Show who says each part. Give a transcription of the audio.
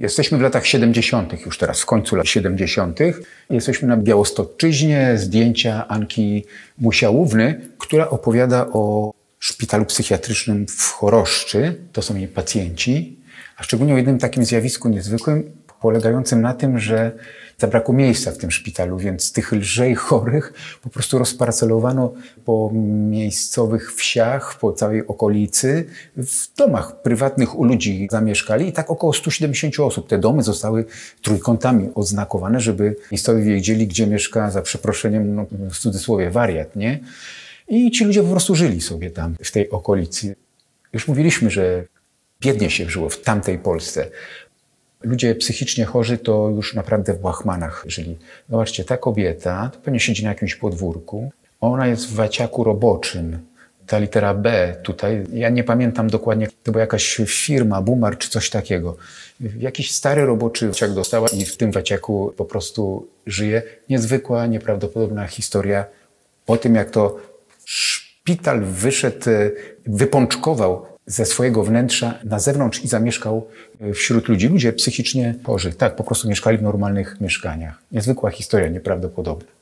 Speaker 1: Jesteśmy w latach 70. już teraz, w końcu lat 70. Jesteśmy na Białostoczyźnie, zdjęcia Anki Musiałówny, która opowiada o szpitalu psychiatrycznym w Choroszczy. To są jej pacjenci, a szczególnie o jednym takim zjawisku niezwykłym, polegającym na tym, że zabrakło miejsca w tym szpitalu, więc tych lżej chorych po prostu rozparcelowano po miejscowych wsiach, po całej okolicy, w domach prywatnych u ludzi zamieszkali i tak około 170 osób. Te domy zostały trójkątami oznakowane, żeby miejscowi wiedzieli, gdzie mieszka, za przeproszeniem, no, w cudzysłowie, wariat, nie? I ci ludzie po prostu żyli sobie tam, w tej okolicy. Już mówiliśmy, że biednie się żyło w tamtej Polsce. Ludzie psychicznie chorzy to już naprawdę w łachmanach żyli. Zobaczcie, ta kobieta to pewnie siedzi na jakimś podwórku. Ona jest w waciaku roboczym. Ta litera B tutaj, ja nie pamiętam dokładnie, to była jakaś firma, Bumar czy coś takiego. Jakiś stary roboczy waciak dostała i w tym waciaku po prostu żyje. Niezwykła, nieprawdopodobna historia o tym, jak to szpital wyszedł, wypączkował ze swojego wnętrza na zewnątrz i zamieszkał e, wśród ludzi. Ludzie psychicznie chorzy, tak, po prostu mieszkali w normalnych mieszkaniach. Niezwykła historia, nieprawdopodobna.